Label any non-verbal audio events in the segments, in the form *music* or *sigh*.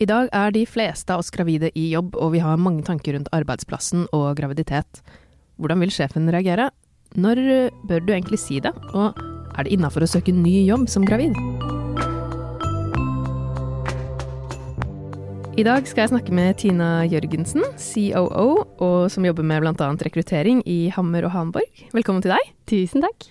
I dag er de fleste av oss gravide i jobb, og vi har mange tanker rundt arbeidsplassen og graviditet. Hvordan vil sjefen reagere? Når bør du egentlig si det? Og er det innafor å søke ny jobb som gravid? I dag skal jeg snakke med Tina Jørgensen, COO, og som jobber med bl.a. rekruttering i Hammer og Hanborg. Velkommen til deg. Tusen takk.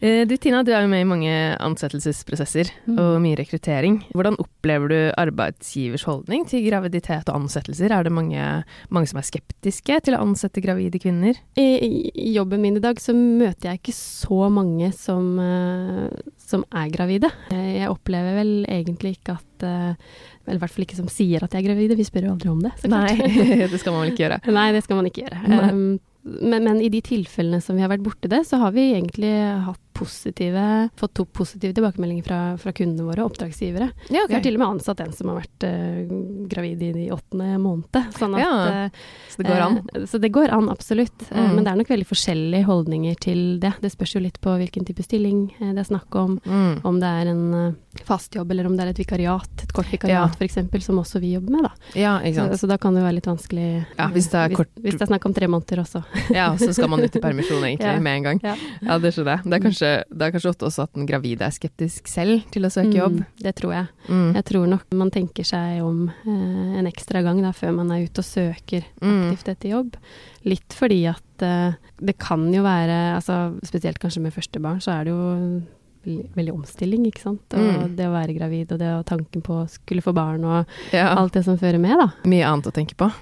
Eh, du Tina, du er jo med i mange ansettelsesprosesser Mm. og mye rekruttering. Hvordan opplever du arbeidsgivers holdning til graviditet og ansettelser? Er det mange, mange som er skeptiske til å ansette gravide kvinner? I, I jobben min i dag så møter jeg ikke så mange som, eh, som er gravide. Eh, Jeg opplever vel egentlig ikke at Eller i hvert fall ikke som sier at de er gravide. Vi spør jo aldri om det. så klart. Nei, *laughs* det skal man vel ikke gjøre. Nei, det skal man ikke gjøre. Nei. Um, men, men i de tilfellene som vi har vært borti det, så har vi egentlig hatt positive, fått to positive tilbakemeldinger fra, fra kundene våre oppdragsgivere. Ja, Vi har til og med ansatt en som har vært uh, gravid i de åttende måned. Sånn at, Ja, eh, Så det går an. Uh, Så det går an, absolutt. Mm. Uh, Men det er nok veldig forskjellige holdninger til det. Det spørs jo litt på hvilken type stilling det er snakk om. Mm. Om det er en fast jobb, eller om det er et vikariat, et kort vikariat Ja. f.eks., som også vi jobber med. Da. Ja, Så, så da kan det jo være litt vanskelig Ja, hvis det er hvis, kort- hvis det er snakk om tre måneder også. Ja, så skal man ut i permisjon *laughs* egentlig med en gang. Ja. Ja, det skjønner jeg. Det er kanskje, det er kanskje også at den gravide er skeptisk selv til å søke jobb. Mm, det tror jeg. Mm. Jeg tror nok man tenker seg om eh, en ekstra gang da, før man er ute og søker Mm. aktivt etter jobb. Litt fordi at eh, det kan jo være, altså, spesielt kanskje med første barn, så er det jo veldig omstilling, ikke sant. Og Mm. det å være gravid, og det å tanken på å skulle få barn, og Ja. alt det som fører med, da. Mye annet å tenke på,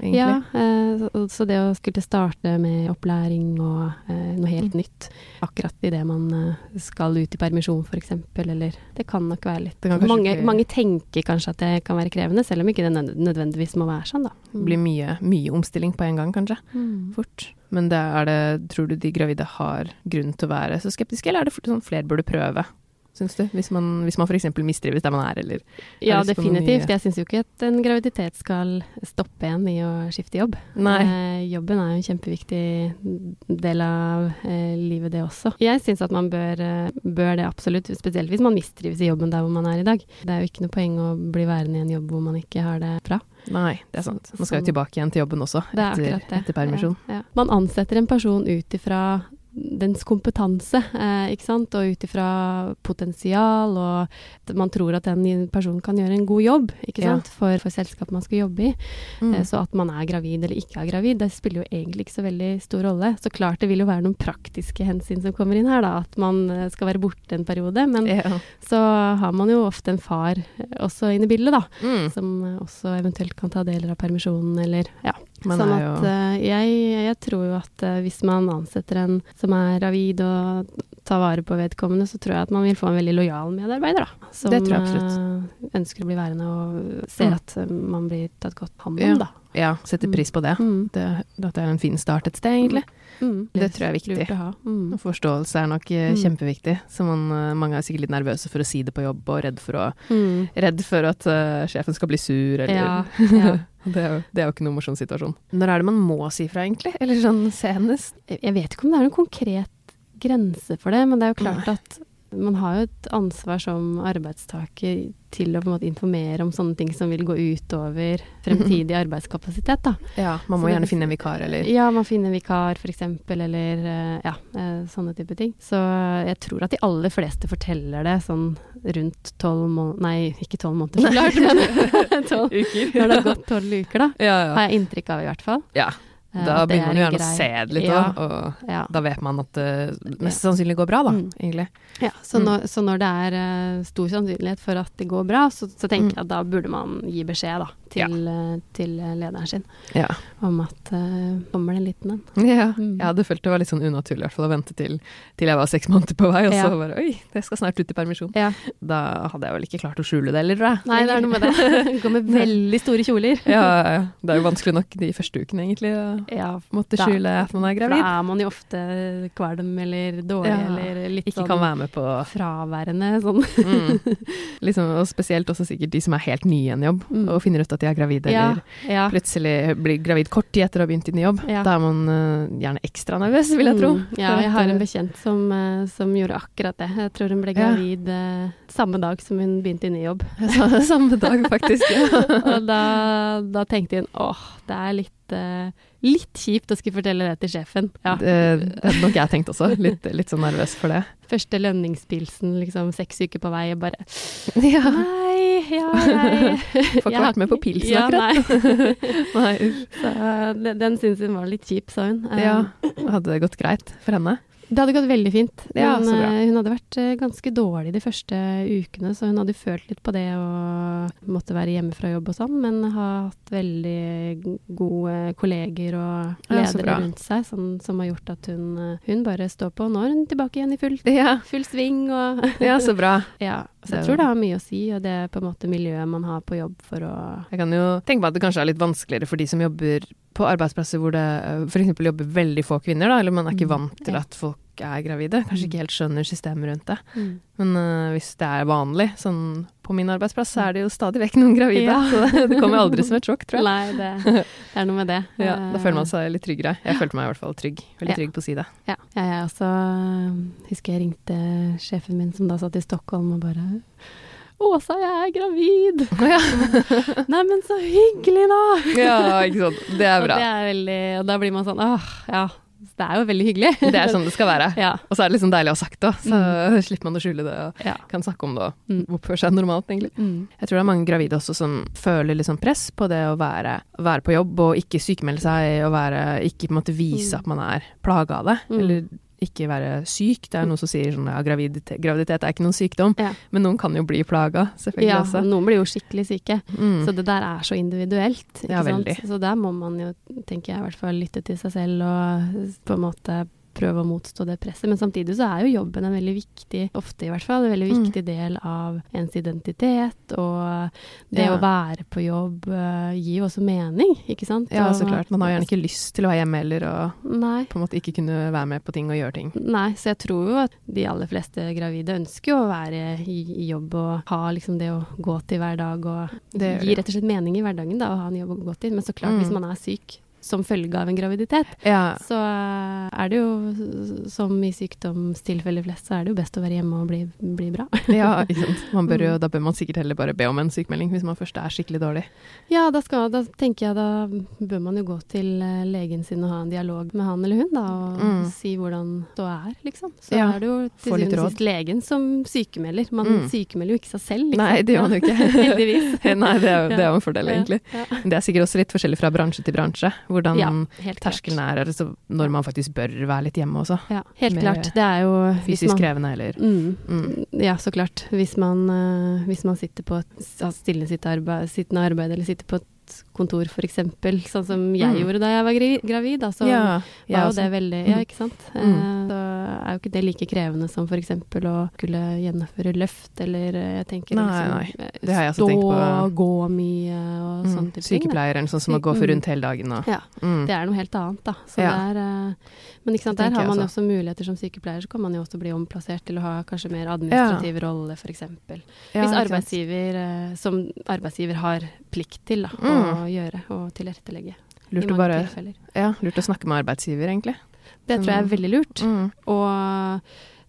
egentlig. Ja, eh, så, det å skulle starte med opplæring og eh, noe helt Mm. nytt akkurat idet man eh, skal ut i permisjon f.eks., eller Det kan nok være litt mange, ikke... mange tenker kanskje at det kan være krevende, selv om ikke det nødvendigvis må være sånn, da. Det blir mye, mye omstilling på en gang, kanskje. Mm. Fort. Men det det, tror du de gravide har grunn til å være så skeptiske, eller er det sånn flere burde prøve? Syns du? Hvis man, hvis man f.eks. mistrives der man er, eller Ja, noe definitivt. Jeg syns jo ikke at en graviditet skal stoppe en i å skifte jobb. Nei. Eh, jobben er jo en kjempeviktig del av eh, livet, det også. Jeg syns at man bør, eh, bør det absolutt, spesielt hvis man mistrives i jobben der hvor man er i dag. Det er jo ikke noe poeng å bli værende i en jobb hvor man ikke har det bra. Nei, det er sant. Man skal jo tilbake igjen til jobben også, Det er etter, etter permisjon. Ja, ja. Man ansetter en person ut ifra dens kompetanse, eh, ikke sant, og ut ifra potensial, og at man tror at den personen kan gjøre en god jobb, ikke Ja. sant, for, for selskapet man skal jobbe i. Mm. Eh, Så at man er gravid eller ikke er gravid, det spiller jo egentlig ikke så veldig stor rolle. Så klart det vil jo være noen praktiske hensyn som kommer inn her, da, at man eh, skal være borte en periode. Men Ja. så har man jo ofte en far eh, også inne i bildet, da, Mm. som eh, også eventuelt kan ta deler av permisjonen, eller ja. Man sånn at eh, jeg, jeg tror jo at uh, hvis man ansetter en som er gravid og tar vare på vedkommende, så tror jeg at man vil få en veldig lojal medarbeider, da. Som Det tror jeg absolutt. eh, ønsker å bli værende og ser Mm. at man blir tatt godt hånd Ja. om, da. ja, setter Mm. pris på det. Mm. det. At det er en fin start et sted, egentlig. Mm. Det tror jeg er viktig. Mm. Og Forståelse er nok Mm. kjempeviktig. Så man, mange er sikkert litt nervøse for å si det på jobb, og redd for, å, Mm. redd for at sjefen skal bli sur, eller Ja, *laughs* ja. *laughs* det, er jo, det er jo ikke noen morsom situasjon. Når er det man må si fra, egentlig? Eller sånn senest? Jeg vet ikke om det er noen konkret grense for det, men det er jo klart at man har jo et ansvar som arbeidstaker til å på en måte informere om sånne ting som vil gå utover fremtidig *laughs* arbeidskapasitet. Da. Ja, man må Så det- gjerne finne en vikar, eller Ja, man finner en vikar f.eks., eller eh, ja, eh, sånne type ting. Så jeg tror at de aller fleste forteller det sånn rundt tolv måneder Nei, ikke tolv måneder, *laughs* så klart, men uker. når det har *laughs* gått tolv uker, da. Ja, ja. Har jeg inntrykk av, i hvert fall. ja. Eh, Da det begynner man er gjerne å se det litt Ja. og Ja. da vet man at det mest sannsynlig går bra, da, Mm. egentlig. Ja, så, Mm. når, så når det er eh, stor sannsynlighet for at det går bra, så, så tenker Mm. jeg at da burde man gi beskjed da, til, ja. til lederen sin Ja. om at uh, kommer det en liten en. Ja, Mm. jeg hadde følt det var litt sånn unaturlig i hvert fall å vente til, til jeg var seks måneder på vei, og så bare oi, jeg skal snart ut i permisjon. Ja. Da hadde jeg vel ikke klart å skjule det, eller? tror jeg. Nei, det er noe med det. Du *laughs* Går med veldig store kjoler. Ja, ja, ja. det er jo vanskelig nok de første ukene, egentlig, å Ja, måtte Da- skjule at man er gravid. da er man jo ofte kvalm eller dårlig Ja, eller litt Ikke sånn kan være med på fraværende sånn. mm. liksom, Og spesielt også sikkert de som er helt nye i en jobb, Mm. og finner ut at de er gravide, Ja, eller ja. plutselig blir gravid kort tid etter å ha begynt i ny jobb. Ja. Da er man uh, gjerne ekstra nervøs, vil jeg tro. Mm, ja, jeg har en bekjent som, uh, som gjorde akkurat det. Jeg tror hun ble gravid eh, samme dag som hun begynte i ny jobb. Samme dag, faktisk. Ja. *laughs* Og da, da tenkte hun åh, det er litt, eh, litt kjipt å skulle fortelle det til sjefen. Ja. Det, hadde nok jeg tenkt også. Litt, litt sånn nervøs for det. Første lønningspilsen, liksom seks uker på vei, og bare *laughs* Ja. Nei, ja, nei. *laughs* Får ikke vært med på pilsen ja, akkurat. Nei. *laughs* Nei. Så, eh, den syns syntes hun var litt kjip, sa hun. Eh, Ja. Hadde det gått greit for henne? Det hadde gått veldig fint. Ja, men eh, hun hadde vært eh, ganske dårlig de første ukene, så hun hadde følt litt på det å måtte være hjemme fra jobb og sånn, men har hatt veldig gode kolleger og ledere ja, rundt seg som, som har gjort at hun, eh, hun bare står på. Nå er hun tilbake igjen i full, Ja, full sving og *laughs* ja så bra. *laughs* Ja. Så jeg tror det har mye å si, og det er på en måte miljøet man har på jobb for å Jeg kan jo tenke meg at det kanskje er litt vanskeligere for de som jobber på arbeidsplasser hvor det f.eks. jobber veldig få kvinner, da, eller man er ikke Mm, vant til at folk er gravide. Kanskje Mm. ikke helt skjønner systemet rundt det. Men uh, hvis det er vanlig, sånn på min arbeidsplass, så er det jo stadig vekk noen gravide. Ja. Så det, det kommer aldri som et sjokk, tror jeg. Nei, det, det er noe med det. *laughs* Ja, da føler man seg litt tryggere. Jeg følte meg i hvert fall trygg. Veldig trygg på å si det. Ja, jeg er også Husker jeg ringte sjefen min som da satt i Stockholm og bare Åsa, jeg er gravid! *laughs* Ja, Nei, men så hyggelig, da! ja ikke sant. Det er Og, bra. det er veldig, og da blir man sånn Åh, ja. Det er jo veldig hyggelig. *laughs* Det er sånn det skal være. Ja. Og så er det liksom deilig å ha sagt det, så *laughs* slipper man å skjule det og ja. kan snakke om det Mm. og oppføre seg normalt, egentlig. Mm. Jeg tror det er mange gravide også som føler litt sånn press på det å være, være på jobb og ikke sykemelde seg og være, ikke på en måte vise Mm. at man er plaga av det, Mm. eller ikke være syk. Det er noen som sier sånn ja, graviditet, graviditet er ikke noen sykdom, Ja. men noen kan jo bli plaga, selvfølgelig ja, også. noen blir jo skikkelig syke. Mm. Så det der er så individuelt. Ikke Ja, sant? veldig. Så der må man jo, tenker jeg, i hvert fall lytte til seg selv og på en måte prøve å motstå det presset. Men samtidig så er jo jobben en veldig viktig, ofte i hvert fall, en veldig Mm. viktig del av ens identitet. Og det Ja. å være på jobb uh, gir jo også mening, ikke sant? ja, så klart. Man har gjerne ikke lyst til å være hjemme heller og Nei. på en måte ikke kunne være med på ting og gjøre ting. Nei, så jeg tror jo at de aller fleste gravide ønsker jo å være i, i jobb og ha liksom det å gå til hver dag og Det gir gi rett og slett mening i hverdagen da, å ha en jobb å gå til. Men så klart, Mm. hvis man er syk som følge av en graviditet, Ja, så eh, er det jo, som i sykdomstilfeller flest, så er det jo best å være hjemme og bli, bli bra. *laughs* ja ikke sant. Man bør jo, Mm. da bør man sikkert heller bare be om en sykemelding hvis man først er skikkelig dårlig. Ja, da, skal, da tenker jeg da bør man jo gå til eh, legen sin og ha en dialog med han eller hun, da, og Mm. si hvordan det er, liksom. Så Ja, er det jo til syvende og sist legen som sykemelder. Man Mm. sykemelder jo ikke seg selv, liksom. Nei, det gjør man jo ikke. *laughs* Heldigvis. *laughs* Nei, det er jo en fordel, egentlig. Ja, ja. Det er sikkert også litt forskjellig fra bransje til bransje, hvordan ja terskelen er, altså når man faktisk bør være litt hjemme også. Ja, helt Mer klart. Det er jo Fysisk man- krevende eller Mm. Mm. Ja, så klart. Hvis man, uh, hvis man sitter på et ja, stille sitt arbeid, sittende arbeid, eller sitter på et kontor f.eks., sånn som jeg Mm. gjorde da jeg var gravid, så Ja, var jo det veldig Ja, Mm. ikke sant. Mm. Eh, så er jo ikke det like krevende som f.eks. å skulle gjennomføre løft, eller eh, jeg tenker Nei, liksom nei. eh, Det har jeg stå tenkt på. og gå mye og Mm. sånne type da. Sånn som må gå for rundt hele dagen og Ja, mm. det er noe helt annet, da. Så Ja. det er, eh, men ikke sant, der har man jo også. muligheter som sykepleier, så kan man jo også bli omplassert til å ha kanskje mer administrativ rolle, f.eks. Ja, Hvis arbeidsgiver, som arbeidsgiver har plikt til da, å Mm. gjøre og tilrettelegge. Lurt å bare. Ja, lurt å snakke med arbeidsgiver, egentlig. Det tror jeg er veldig lurt. Mm. Og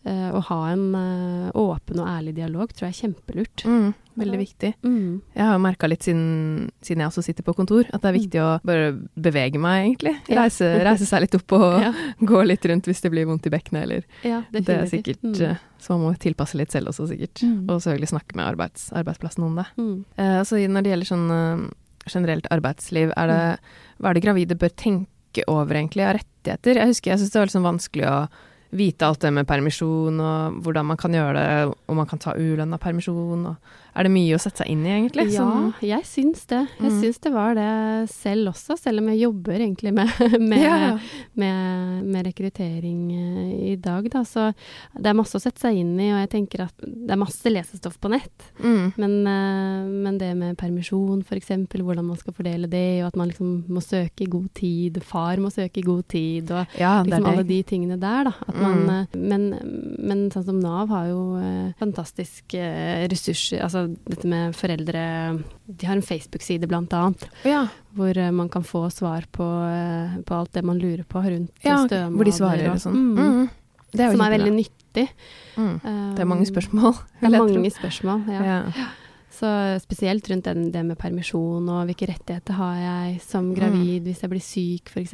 uh, å ha en uh, åpen og ærlig dialog tror jeg er kjempelurt. Mm. Veldig viktig. Mm. Jeg har merka litt siden, siden jeg også sitter på kontor, at det er viktig å bare bevege meg, egentlig. Reise, reise seg litt opp og *laughs* Ja, gå litt rundt hvis det blir vondt i bekkenet, eller ja, Det er sikkert Mm. eh, Så man må tilpasse litt selv også, sikkert. Mm. Og selvfølgelig snakke med arbeids, arbeidsplassen om det. Mm. Eh, altså når det gjelder sånn generelt arbeidsliv, er det, hva er det gravide bør tenke over egentlig av rettigheter? Jeg husker jeg syntes det var litt sånn vanskelig å vite alt det med permisjon og hvordan man kan gjøre det, om man kan ta ulønna permisjon. Og er det mye å sette seg inn i, egentlig? Ja, Sånn- jeg syns det. Jeg Mm. syns det var det selv også, selv om jeg jobber egentlig med, *laughs* med, ja. med, med rekruttering eh, i dag, da. Så det er masse å sette seg inn i, og jeg tenker at det er masse lesestoff på nett. Mm. Men, eh, men det med permisjon, f.eks., hvordan man skal fordele det, og at man liksom må søke i god tid, far må søke i god tid, og ja, liksom alle de tingene der, da. At man, Mm. eh, men, men sånn som Nav har jo eh, fantastiske eh, ressurser. Altså dette med foreldre De har en Facebook-side blant annet, Ja, hvor man kan få svar på, på alt det man lurer på rundt ja stønader. hvor de svarer og sånn. Mm. Det er jo Som er veldig veldig nyttig. Mm. Det er mange spørsmål. Det er mange spørsmål, ja. Ja. Så spesielt rundt den, det med permisjon og hvilke rettigheter har jeg som Mm. gravid hvis jeg blir syk f.eks.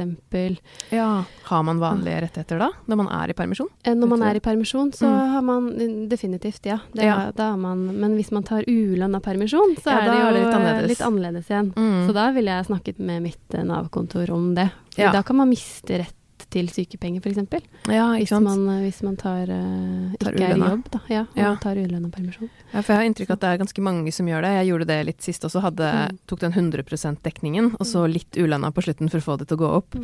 ja. Har man vanlige rettigheter da, når man er i permisjon? Eh, Når man er i permisjon, så Mm. har man eh, definitivt, ja. Det, Ja. Da har man, men hvis man tar ulønna permisjon, så Ja, er det jo litt annerledes. litt annerledes igjen. Mm. Så da ville jeg snakket med mitt eh, Nav-kontor om det. For Ja. Da kan man miste rett til sykepenger, f.eks. Ja, Hvis man, eh, hvis man tar, uh, Tar ikke er i jobb, da. Ja, og Ja. tar ulønna permisjon. Ja, for jeg har inntrykk av at det er ganske mange som gjør det. Jeg gjorde det litt sist også, hadde, Mm. tok den 100 dekningen, og så litt ulønna på slutten for å få det til å gå opp.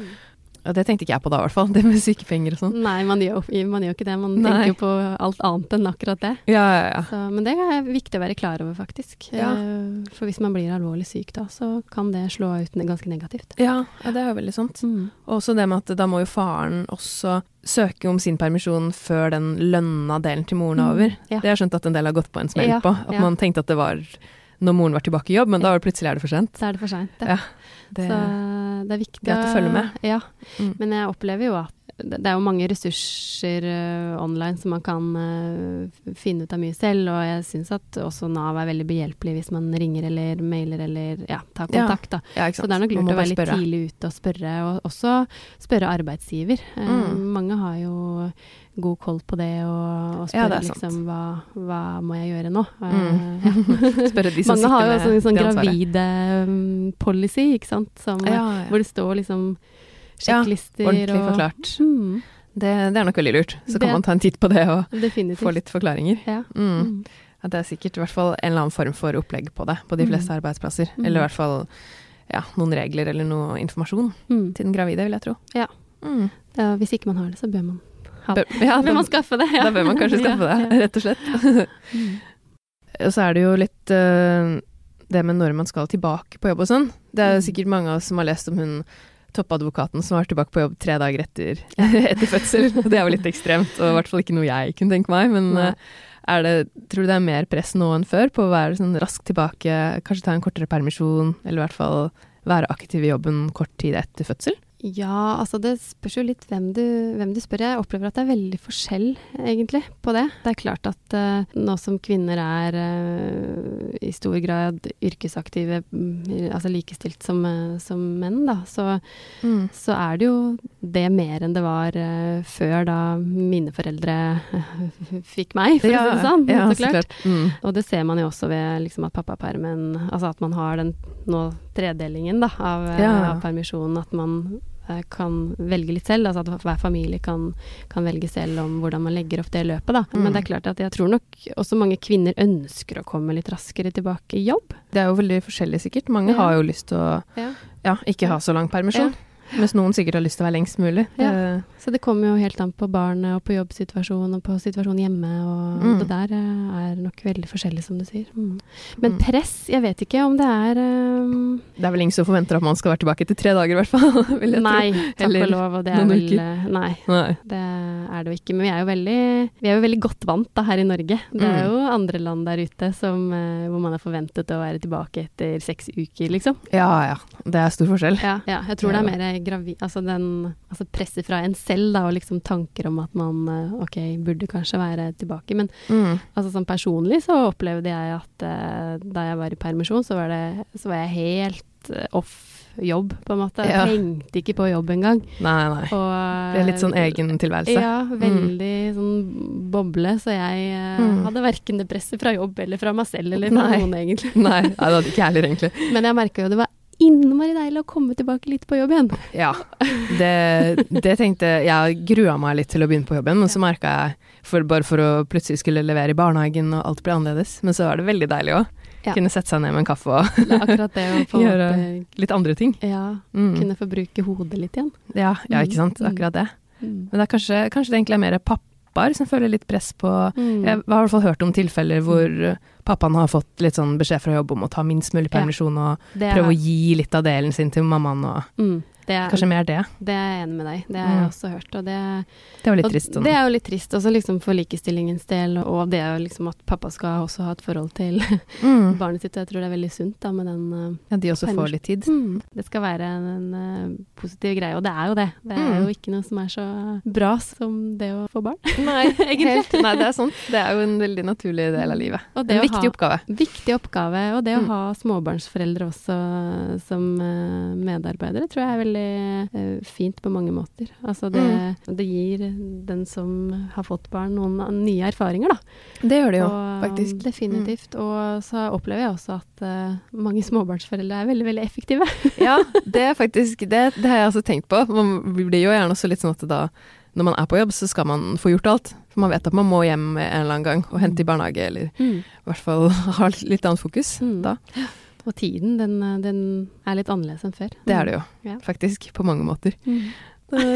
Og det tenkte ikke jeg på da, i hvert fall. *laughs* Det med sykepenger og sånn. Nei, man gjør, man gjør ikke det. Man Nei. tenker jo på alt annet enn akkurat det. Ja, ja, ja. Så, men det er viktig å være klar over, faktisk. Ja. Eh, For hvis man blir alvorlig syk da, så kan det slå ut ganske negativt. Ja, ja, det er jo veldig sant. Og også det med at da må jo faren også søke om sin permisjon før den lønna delen til moren er Mm, over. ja. Det har jeg skjønt at en del har gått på en smell på. At man tenkte at det var når moren var tilbake i jobb, men da var det plutselig er det for sent. Så er det for sent, Ja, Det, Så det er viktig greit å følge med. Ja. Mm. Men jeg opplever jo at det det er jo mange ressurser uh, online som man kan uh, finne ut av mye selv, og jeg syns at også Nav er veldig behjelpelig hvis man ringer eller mailer eller ja, tar kontakt, da. ja, ja, Så det er nok lurt å være litt tidlig ute og spørre, og også spørre arbeidsgiver. Mm. Mange har jo god koll på det, og, og Ja, spørre det er liksom hva, hva må jeg gjøre nå? Eh, Mm. *laughs* ja. *laughs* Spørre de som Mange har jo også en med sånn det ansvaret. gravide um, policy, ikke sant, som, Ja, ja. hvor det står liksom Ja, sjekklister Ordentlig og forklart. Mm, Det, det er nok veldig lurt. Så Det- kan man ta en titt på det og definitivt. få litt forklaringer. Ja. Mm. Mm. Ja, det er sikkert i hvert fall en eller annen form for opplegg på det, på de Mm. fleste arbeidsplasser. Mm. Eller i hvert fall ja, noen regler eller noe informasjon Mm. til den gravide, vil jeg tro. Ja. Mm. Ja, hvis ikke man har det, så bør man det. Bør, ja, Bør man skaffe det? Ja. da bør man kanskje *laughs* skaffe det, rett og slett. Mm. Og så er det jo litt uh, det med når man skal tilbake på jobb og sånn. Det er jo Mm. sikkert mange av oss som har lest om hun toppadvokaten som var tilbake på jobb tre dager etter, *laughs* etter fødsel. Det er jo litt ekstremt, og i hvert fall ikke noe jeg kunne tenke meg. Men eh, er det, tror du det er mer press nå enn før på å være sånn raskt tilbake, kanskje ta en kortere permisjon, eller i hvert fall være aktiv i jobben kort tid etter fødsel? Ja, altså det spørs jo litt hvem du, hvem du spør. Jeg opplever at det er veldig forskjell, egentlig, på det. Det er klart at uh, nå som kvinner er uh, i stor grad yrkesaktive, mm, altså likestilt som, uh, som menn, da, så, så er det jo det mer enn det var uh, før da mine foreldre eh, *laughs* fikk meg, for å si det sånn. ja, så klart. Mm. Og det ser man jo også ved liksom, at pappapermen Altså at man har den nå tredelingen da, av, eh, Ja. av permisjonen. At man uh, kan velge litt selv. Altså at hver familie kan, kan velge selv om hvordan man legger opp det løpet. Da. Mm. Men det er klart at jeg tror nok også mange kvinner ønsker å komme litt raskere tilbake i jobb. Det er jo veldig forskjellig sikkert. Mange Ja. har jo lyst til å Ja. ja, ikke ha så lang permisjon. Mens noen sikkert har lyst til å være lengst mulig. Ja. Eh, Så det kommer jo helt an på barnet og på jobbsituasjonen og på situasjonen hjemme. Og Mm. det der eh, er nok veldig forskjellig, som du sier. Mm. Men Mm. press, jeg vet ikke om det er um, Det er vel ingen som forventer at man skal være tilbake etter tre dager, i hvert fall. *laughs* Nei, takk Eller og lov. Og det er vel Nei, Nei. det er det jo ikke. Men vi er jo veldig, vi er jo veldig godt vant da, her i Norge. Det er Mm. jo andre land der ute som, hvor man er forventet å være tilbake etter seks uker, liksom. Ja ja, det er stor forskjell. Ja, ja jeg tror det er mer gravi... Altså, den, altså presset fra en selv, da, og liksom tanker om at man eh, ok, burde kanskje være tilbake. Men Mm. altså sånn personlig så opplevde jeg at eh, da jeg var i permisjon, så var, det, så var jeg helt eh, off jobb, på en måte. Ja. Tenkte ikke på jobb engang. Nei, nei. Og, Det er litt sånn egen tilværelse. Ja, veldig sånn boble. Så jeg Mm. hadde verken det presset fra jobb eller fra meg selv eller fra Nei. noen, egentlig. Nei, nei, det hadde ikke jeg heller, egentlig. *laughs* Men jeg merka jo det var innmari deilig å komme tilbake litt på jobb igjen. Ja, det, det tenkte Jeg grua meg litt til å begynne på jobben, men så merka jeg, for, bare for å plutselig skulle levere i barnehagen og alt ble annerledes, men så var det veldig deilig òg. Ja. Kunne sette seg ned med en kaffe og Det *laughs* Gjøre litt andre ting. ja, Mm. kunne få bruke hodet litt igjen. Ja, ja, ikke sant. Mm. Akkurat det. Mm. Men det er kanskje, kanskje det egentlig er mer pappaer som føler litt press på Mm. Jeg har i hvert fall hørt om tilfeller hvor pappaen har fått litt sånn beskjed fra jobb om å ta minst mulig permisjon og prøve å gi litt av delen sin til mammaen og mm. Det er, Kanskje mer det. det er jeg enig med deg Det har jeg Mm. også hørt. Og det, Det jo litt trist. Sånn. det er jo litt trist, også liksom for likestillingens del, og det er jo liksom at pappa skal også ha et forhold til *laughs* Mm. barnet sitt. Og jeg tror det er veldig sunt da med den Ja, de også får litt tid. Mm. Det skal være en, en eh, positiv greie, og det er jo det. Det er Mm. jo ikke noe som er så bra som det å få barn. Nei, *laughs* Egentlig. helt. Nei, det er sant. Det er jo en veldig naturlig del av livet. Og det en viktig ha- oppgave. Viktig oppgave. Og det å Mm. ha småbarnsforeldre også som eh, medarbeidere, tror jeg er veldig eh, fint på mange måter. Altså det, Mm. det gir den som har fått barn, noen nye erfaringer, da. Det gjør det jo, og, faktisk. Definitivt. Og så opplever jeg også at eh, mange småbarnsforeldre er veldig, veldig effektive. *laughs* Ja, det er faktisk det, det har jeg også tenkt på. Man blir jo gjerne også litt sånn at da når man er på jobb, så skal man få gjort alt. For man vet at man må hjem en eller annen gang og hente i barnehage, eller i hvert fall *laughs* ha litt annet fokus Mm. da. Og tiden, den, eh, den er litt annerledes enn før. Det er det jo, Ja. faktisk, på mange måter. Mm.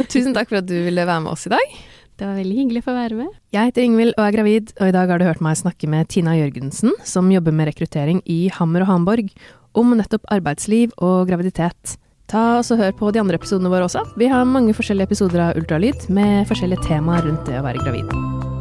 Tusen takk for at du ville være med oss i dag. Det var veldig hyggelig å få være med. Jeg heter Ingvild og er gravid, og i dag har du hørt meg snakke med Tina Jørgensen, som jobber med rekruttering i Hammer og Hamborg, om nettopp arbeidsliv og graviditet. Ta og Hør på de andre episodene våre også. Vi har mange forskjellige episoder av Ultralyd med forskjellige temaer rundt det å være gravid.